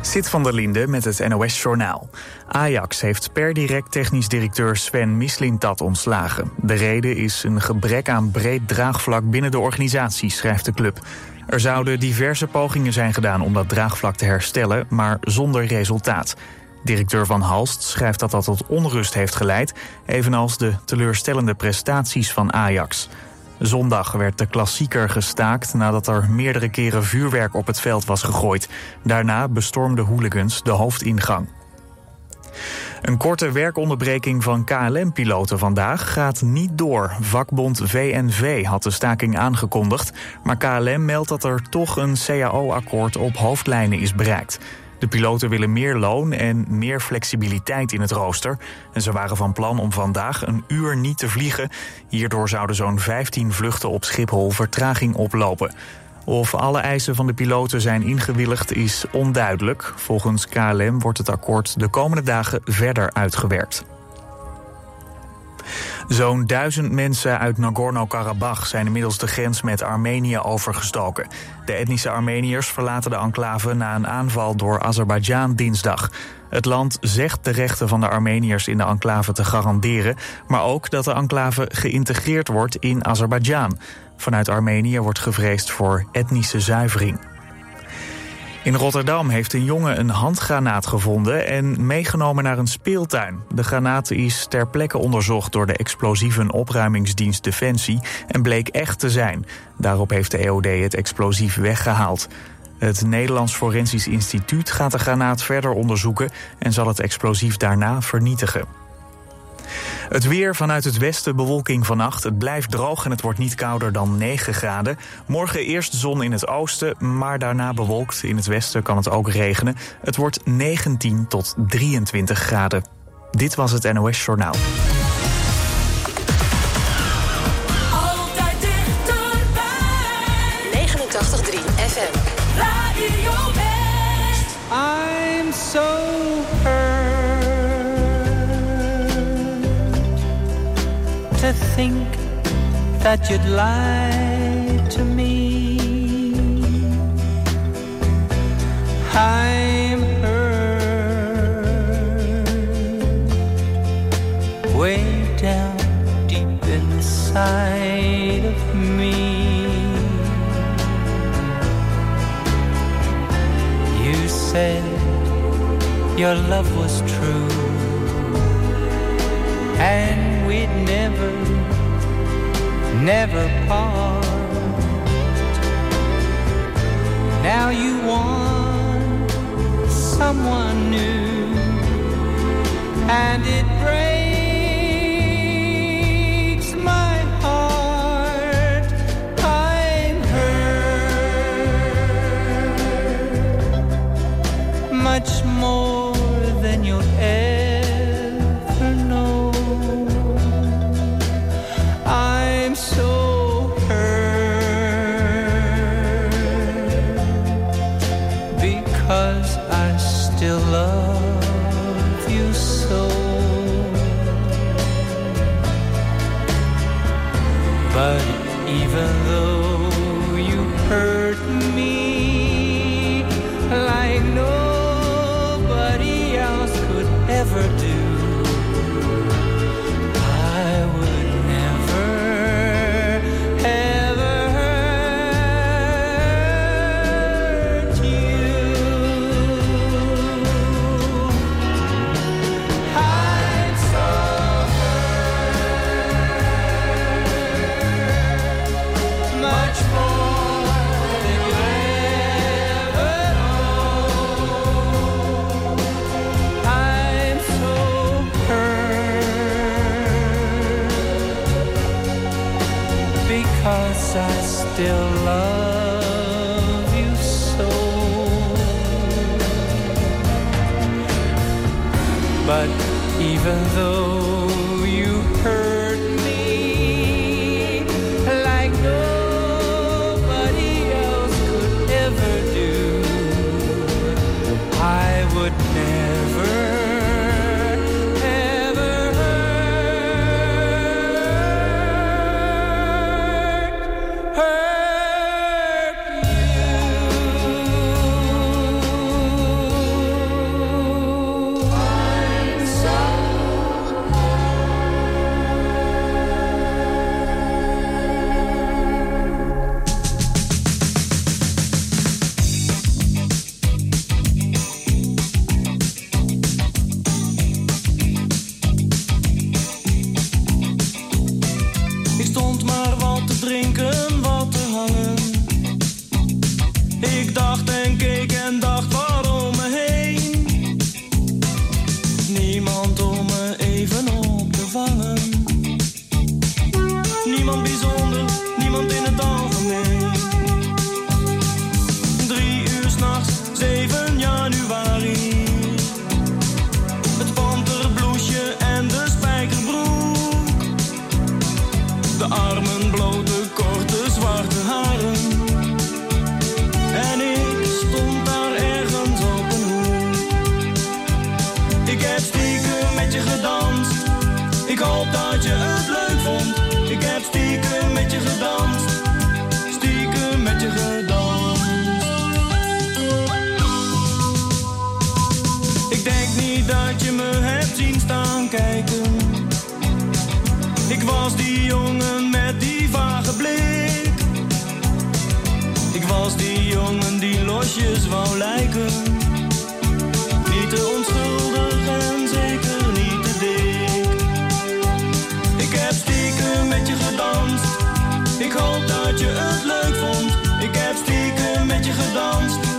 Zit van der Linde met het NOS-journaal. Ajax heeft per direct technisch directeur Sven Mislintat ontslagen. De reden is een gebrek aan breed draagvlak binnen de organisatie, schrijft de club. Er zouden diverse pogingen zijn gedaan om dat draagvlak te herstellen, maar zonder resultaat. Directeur Van Halst schrijft dat dat tot onrust heeft geleid, evenals de teleurstellende prestaties van Ajax. Zondag werd de klassieker gestaakt nadat er meerdere keren vuurwerk op het veld was gegooid. Daarna bestormden hooligans de hoofdingang. Een korte werkonderbreking van KLM-piloten vandaag gaat niet door. Vakbond VNV had de staking aangekondigd, maar KLM meldt dat er toch een CAO-akkoord op hoofdlijnen is bereikt. De piloten willen meer loon en meer flexibiliteit in het rooster. En ze waren van plan om vandaag een uur niet te vliegen. Hierdoor zouden zo'n 15 vluchten op Schiphol vertraging oplopen. Of alle eisen van de piloten zijn ingewilligd is onduidelijk. Volgens KLM wordt het akkoord de komende dagen verder uitgewerkt. Zo'n duizend mensen uit Nagorno-Karabakh zijn inmiddels de grens met Armenië overgestoken. De etnische Armeniërs verlaten de enclave na een aanval door Azerbeidzjan dinsdag. Het land zegt de rechten van de Armeniërs in de enclave te garanderen, maar ook dat de enclave geïntegreerd wordt in Azerbeidzjan. Vanuit Armenië wordt gevreesd voor etnische zuivering. In Rotterdam heeft een jongen een handgranaat gevonden en meegenomen naar een speeltuin. De granaat is ter plekke onderzocht door de explosieven opruimingsdienst Defensie en bleek echt te zijn. Daarop heeft de EOD het explosief weggehaald. Het Nederlands Forensisch Instituut gaat de granaat verder onderzoeken en zal het explosief daarna vernietigen. Het weer vanuit het westen bewolking vannacht. Het blijft droog en het wordt niet kouder dan 9 graden. Morgen eerst zon in het oosten, maar daarna bewolkt. In het westen kan het ook regenen. Het wordt 19 tot 23 graden. Dit was het NOS Journaal. Think that you'd lie to me. I'm hurt way down deep inside of me. You said your love was true and we'd never, never part. Now you want someone new, and it breaks my heart. I'm hurt much more ever do. Ik hoop dat je het leuk vond. Ik heb stiekem met je gedanst. Stiekem met je gedanst. Ik denk niet dat je me hebt zien staan kijken. Ik was die jongen met die vage blik. Ik was die jongen die losjes wou lijken. Ik hoop dat je het leuk vond. Ik heb stiekem met je gedanst.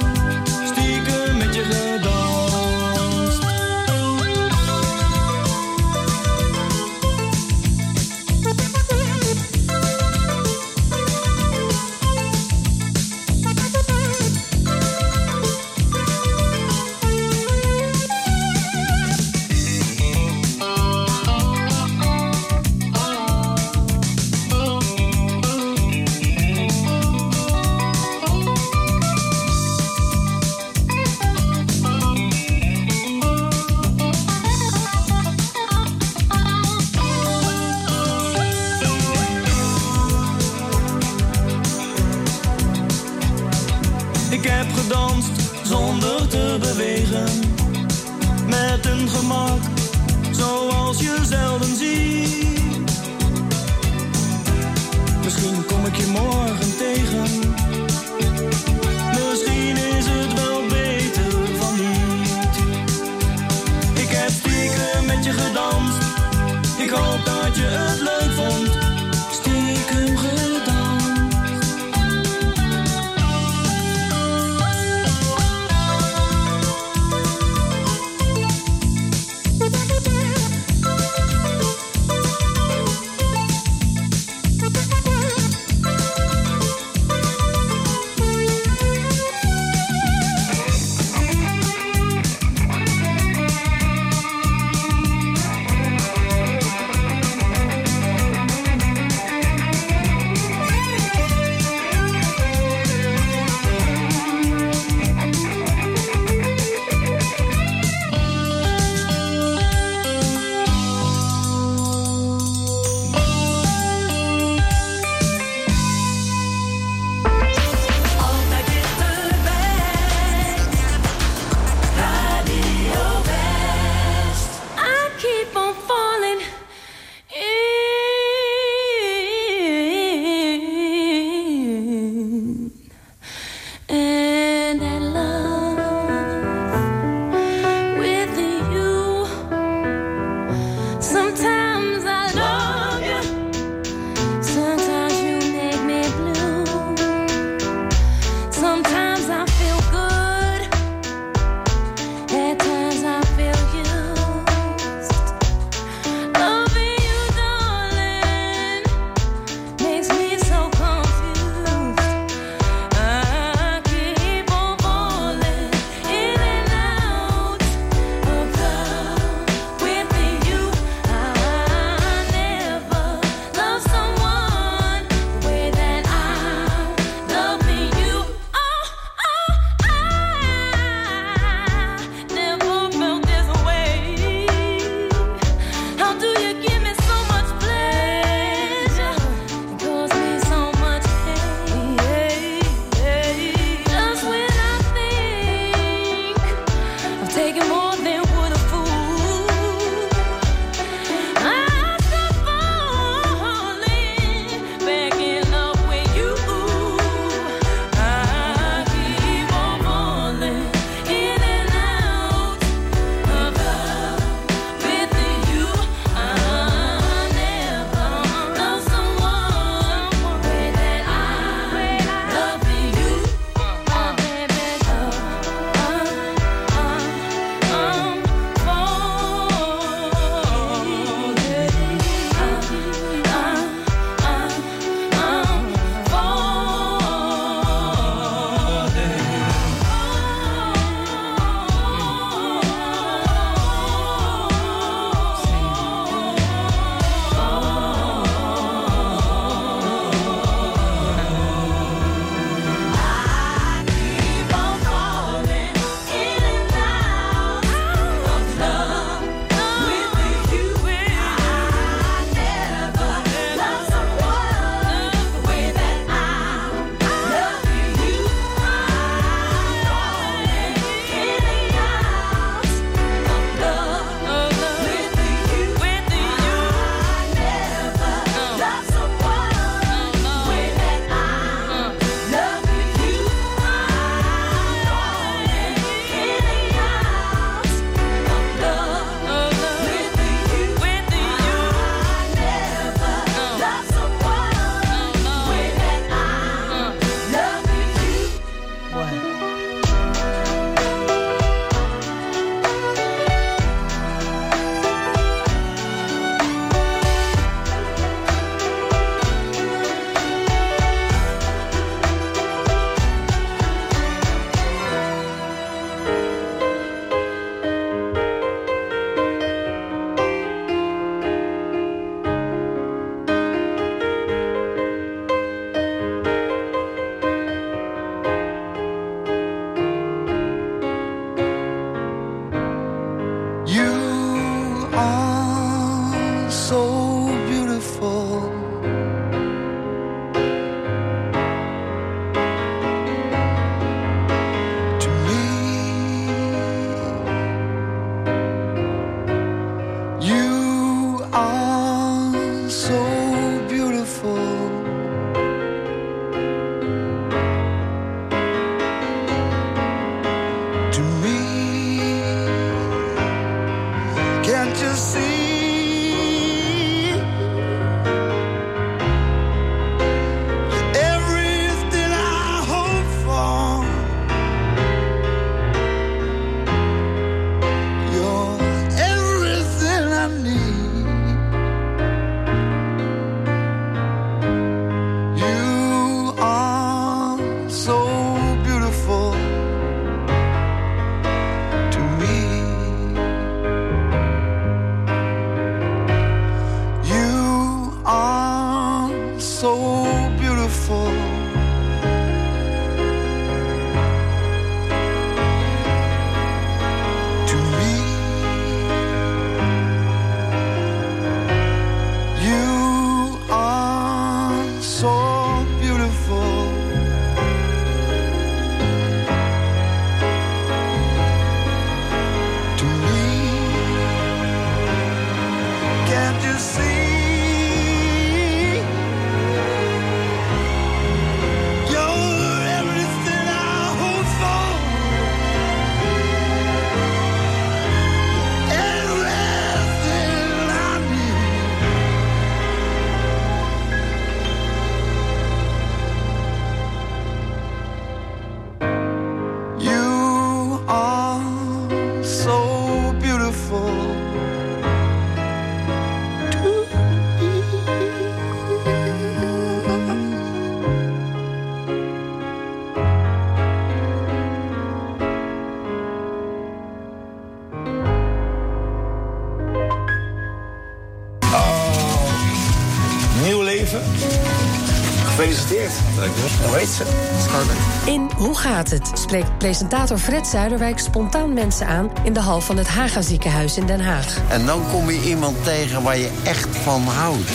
Gaat het? spreekt presentator Fred Zuiderwijk spontaan mensen aan in de hal van het Haga ziekenhuis in Den Haag. En dan kom je iemand tegen waar je echt van houdt.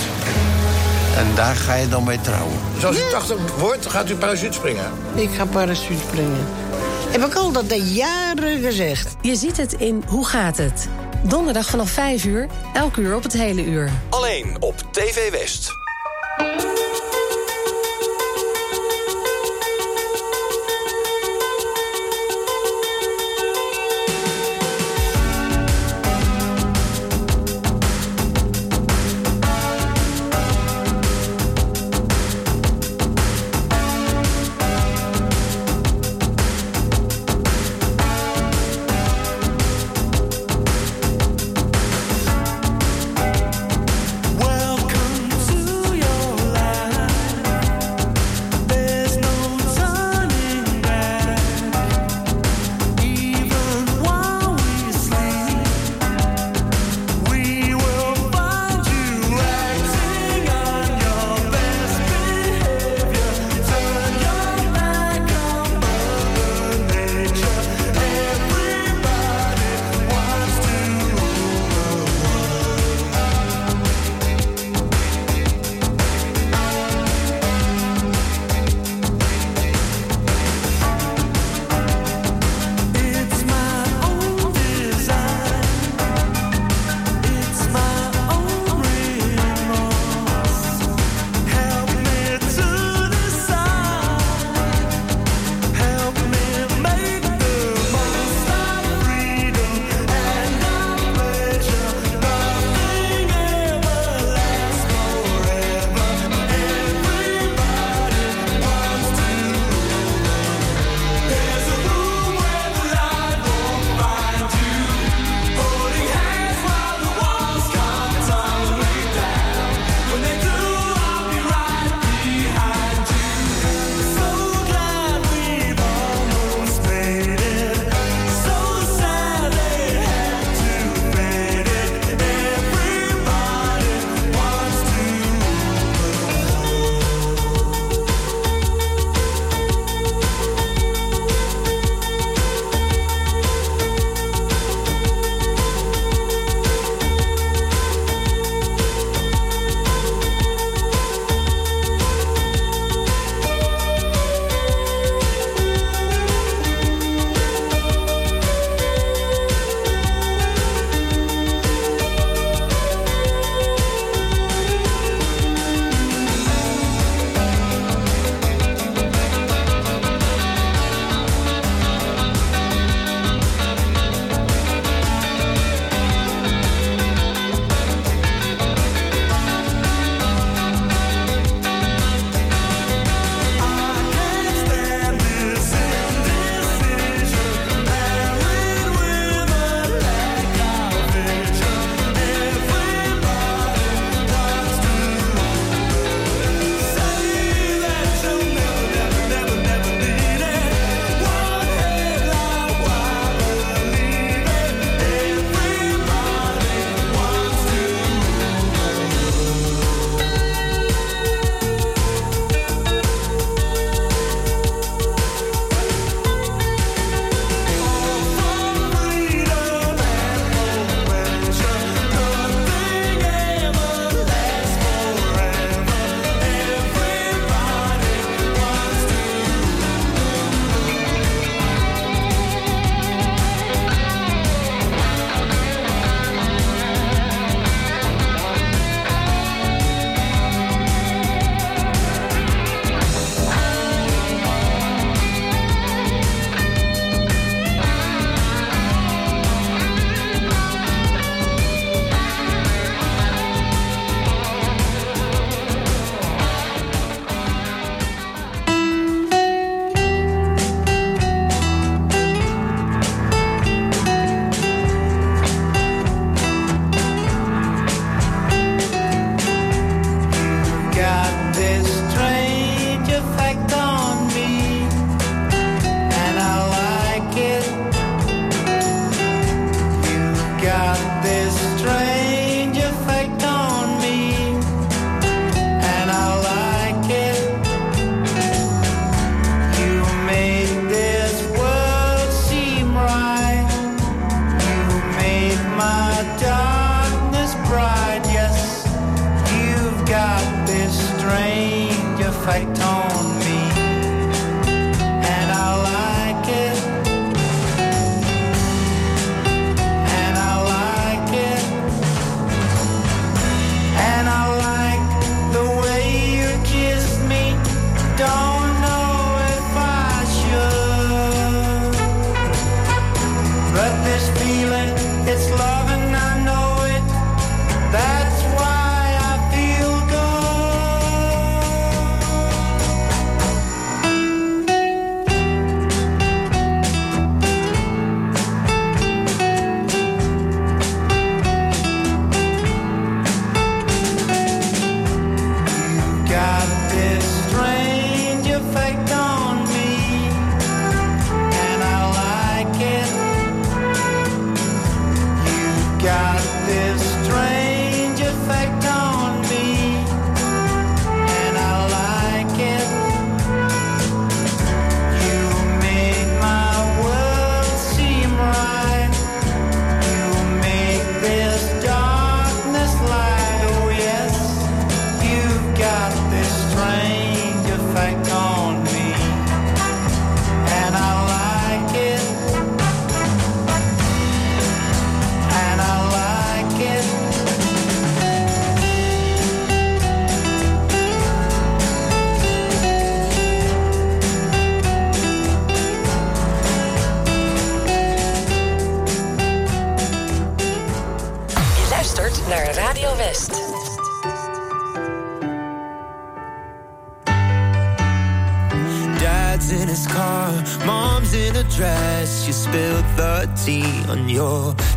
En daar ga je dan mee trouwen. Zoals u 80 wordt, gaat u parachute springen. Ik ga parachute springen. Heb ik al dat de jaren gezegd. Je ziet het in Hoe gaat het? Donderdag vanaf 5 uur, elk uur op het hele uur. Alleen op TV West.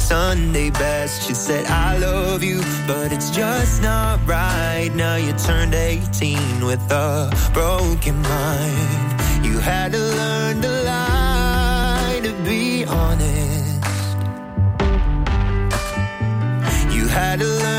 Sunday best. She said, I love you, but it's just not right. Now you turned 18 with a broken mind. You had to learn to lie to be honest. You had to learn.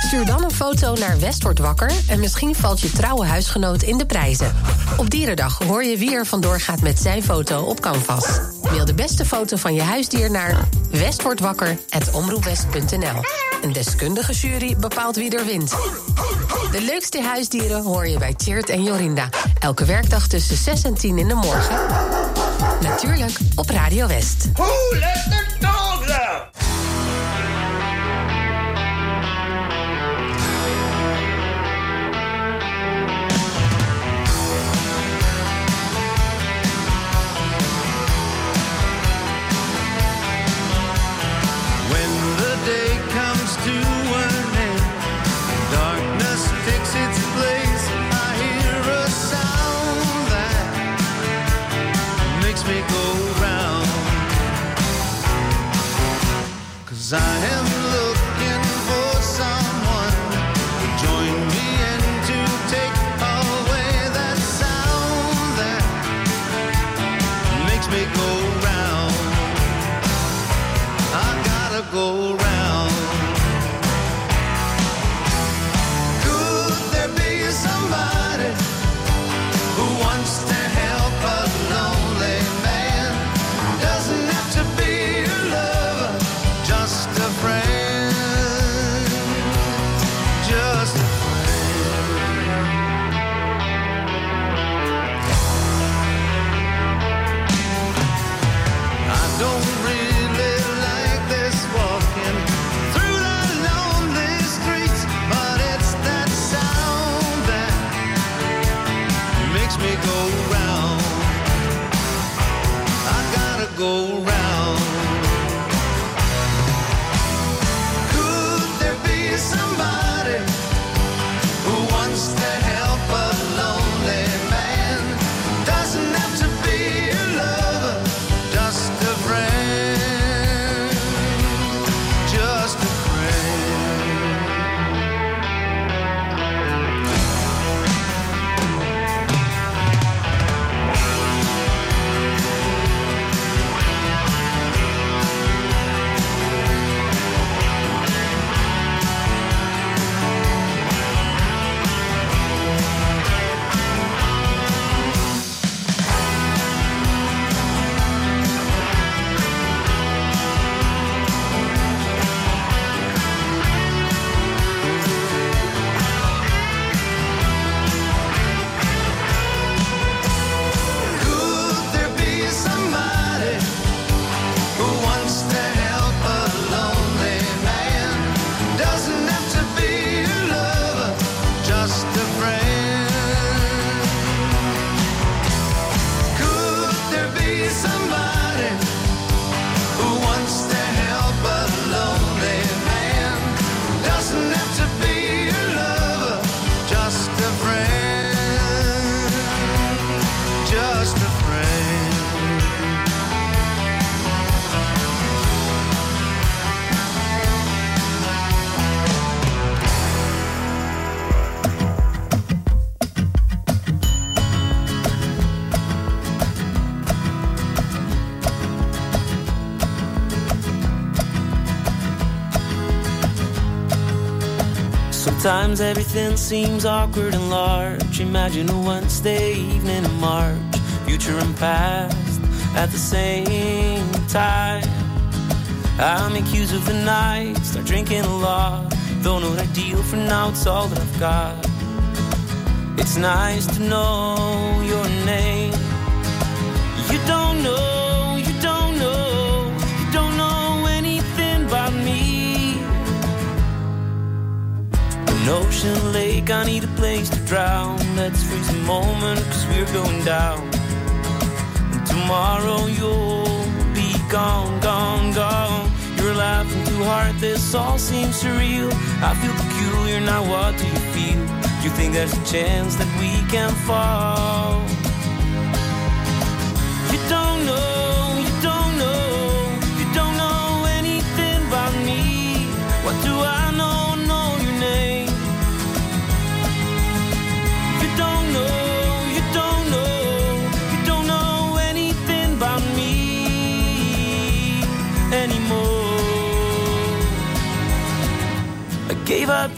Stuur dan een foto naar West wordt wakker en misschien valt je trouwe huisgenoot in de prijzen. Op Dierendag hoor je wie er vandoor gaat met zijn foto op Canvas. Mail de beste foto van je huisdier naar westwordwakker.omroepwest.nl. Een deskundige jury bepaalt wie er wint. De leukste huisdieren hoor je bij Tjeerd en Jorinda. Elke werkdag tussen 6 en 10 in de morgen. Natuurlijk op Radio West. Who let Cause I am looking for someone to join me and to take away that sound that makes me go round. I gotta go. Sometimes everything seems awkward and large. Imagine a Wednesday evening in March, future and past at the same time. I make use of the night, start drinking a lot. Though not ideal for now, it's all that I've got. It's nice to know your name. You don't know, An ocean lake, I need a place to drown. Let's freeze the moment, cause we're going down. And tomorrow you'll be gone, gone, gone. You're laughing too hard, this all seems surreal. I feel peculiar, now what do you feel? You think there's a chance that we can fall?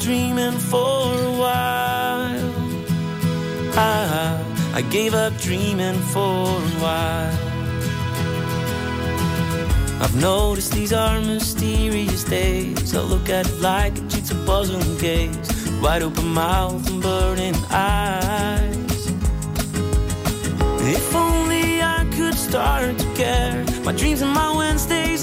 Dreaming for a while. I, I gave up dreaming for a while. I've noticed these are mysterious days. I look at it like a jigsaw puzzle and gaze. Wide open mouth and burning eyes. If only I could start to care. My dreams and my Wednesdays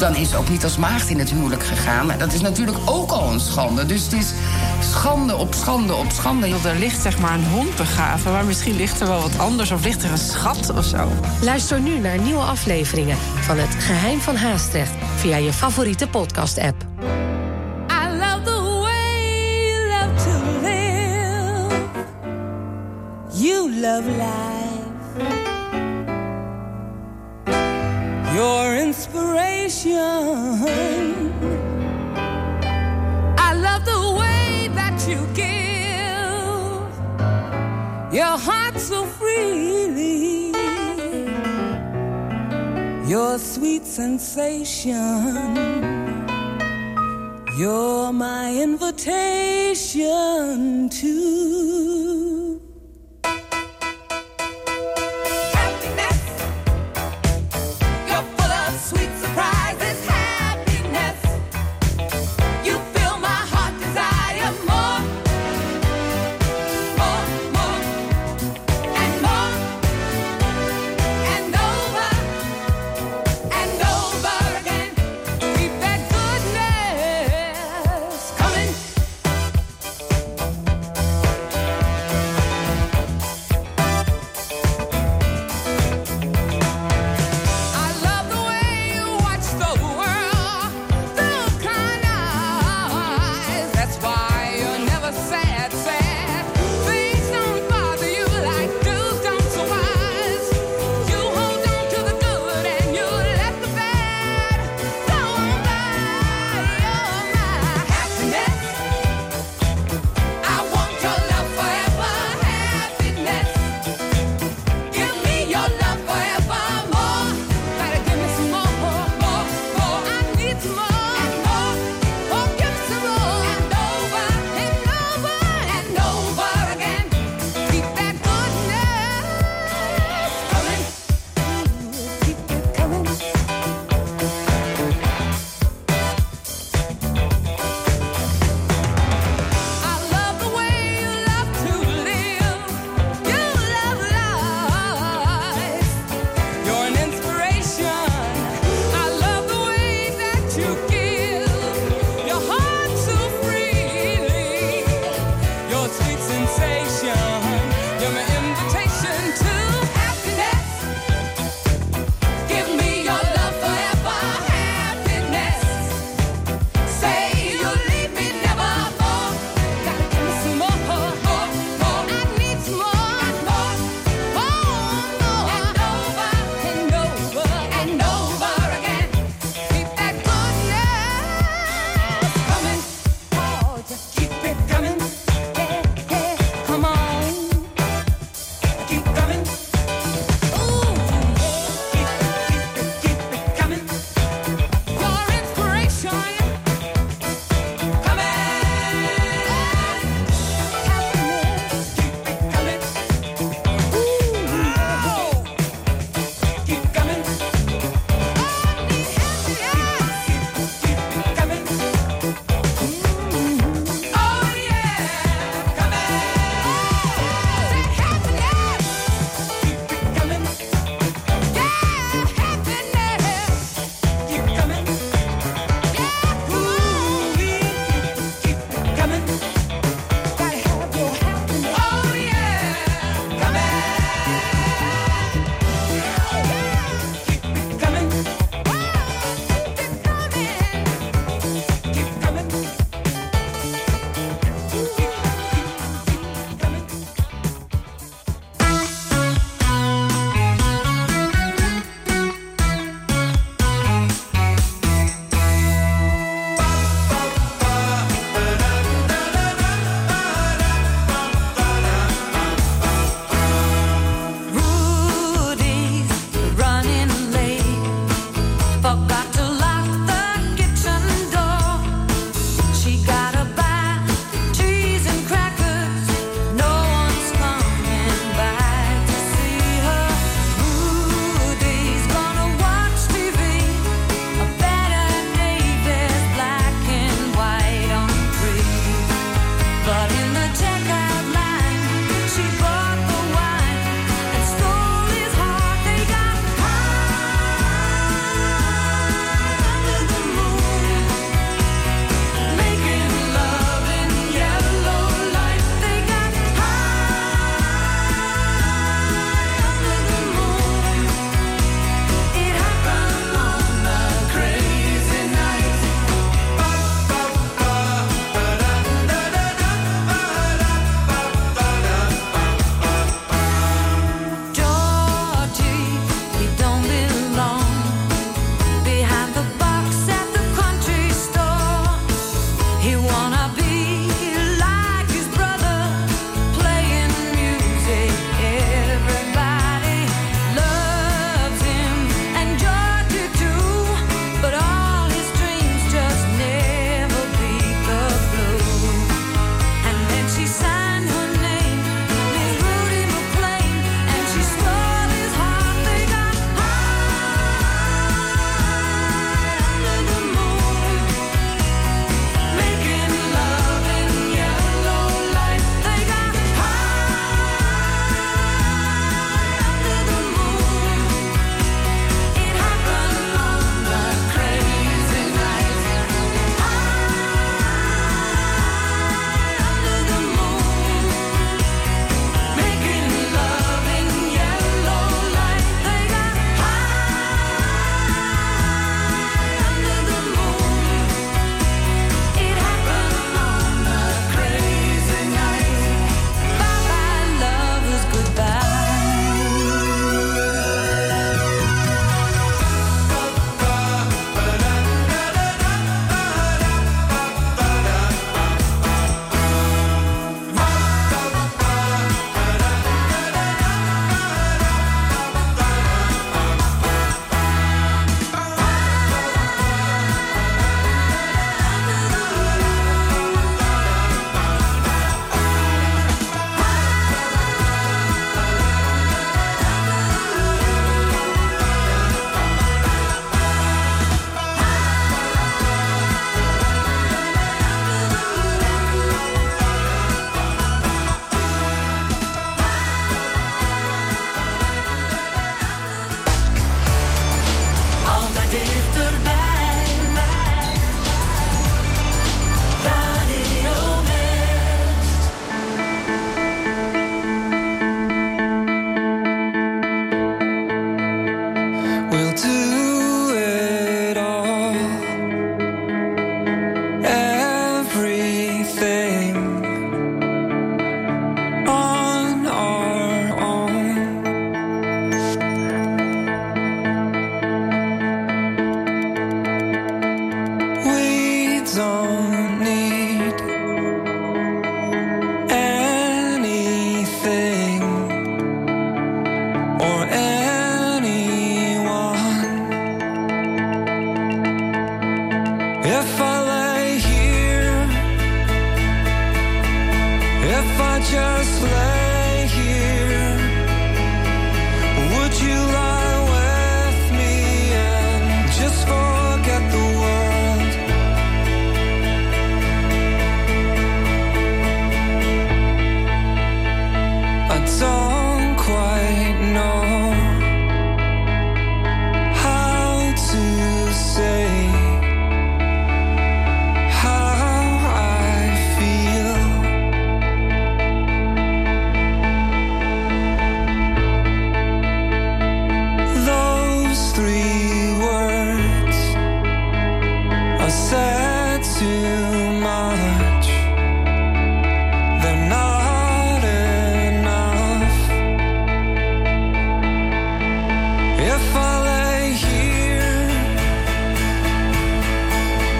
dan is ze ook niet als maagd in het huwelijk gegaan. Dat is natuurlijk ook al een schande. Dus het is schande op schande op schande. Er ligt zeg maar een hond begraven, maar misschien ligt er wel wat anders... of ligt er een schat of zo. Luister nu naar nieuwe afleveringen van Het Geheim van Haastrecht... via je favoriete podcast-app. I love the way you love to live. You love life. Your inspiration. I love the way that you give your heart so freely. Your sweet sensation. You're my invitation to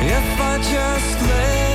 If I just let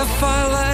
If I let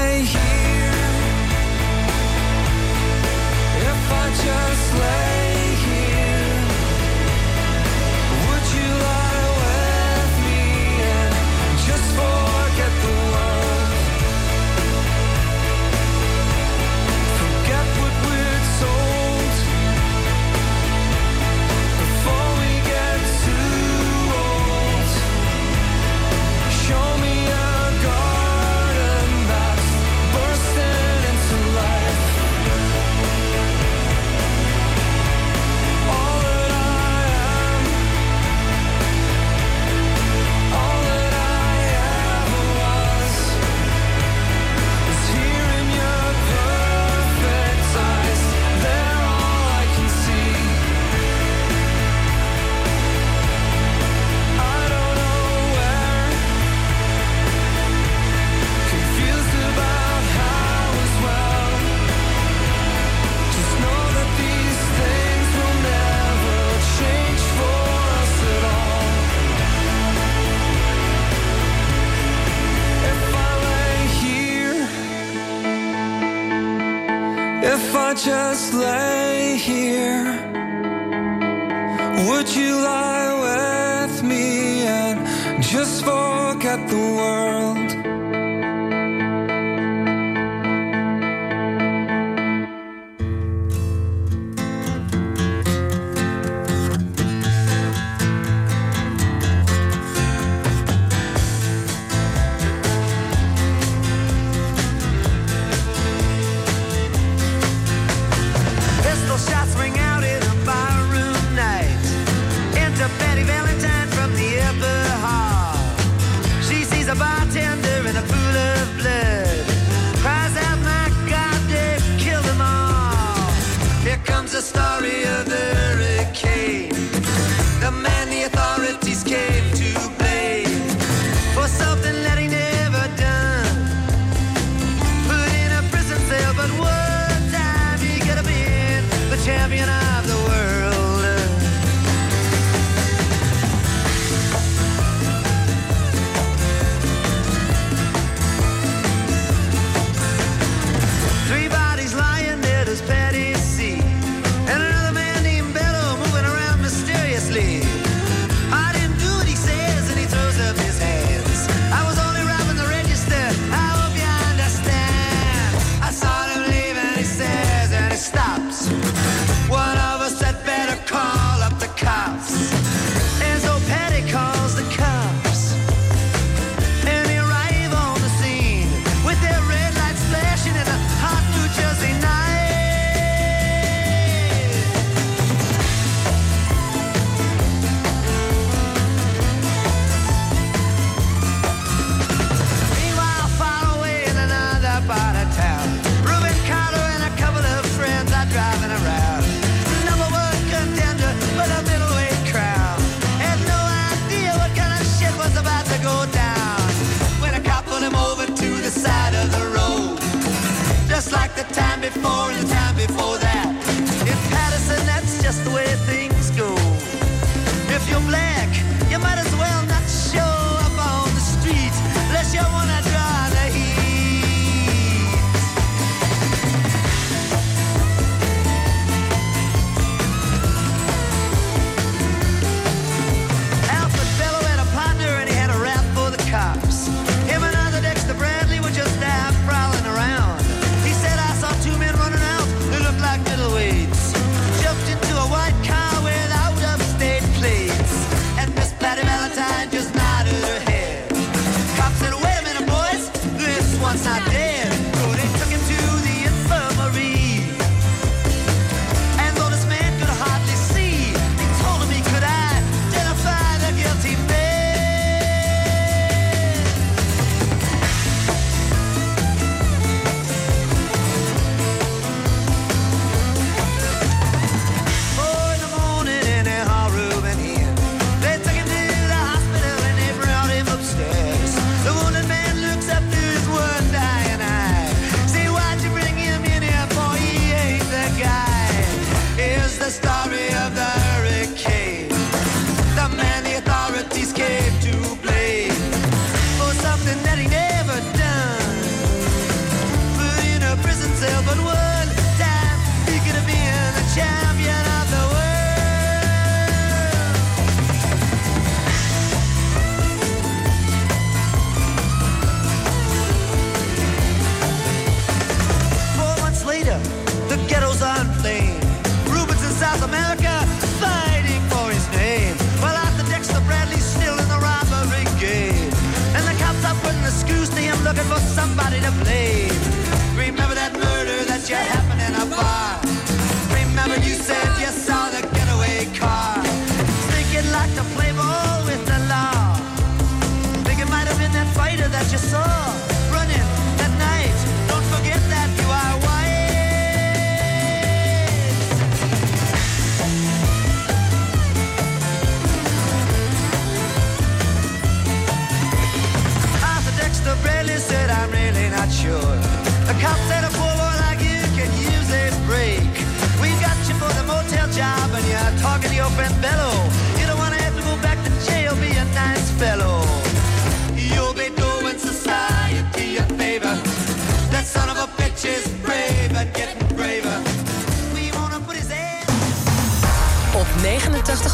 house. And so Petticoat.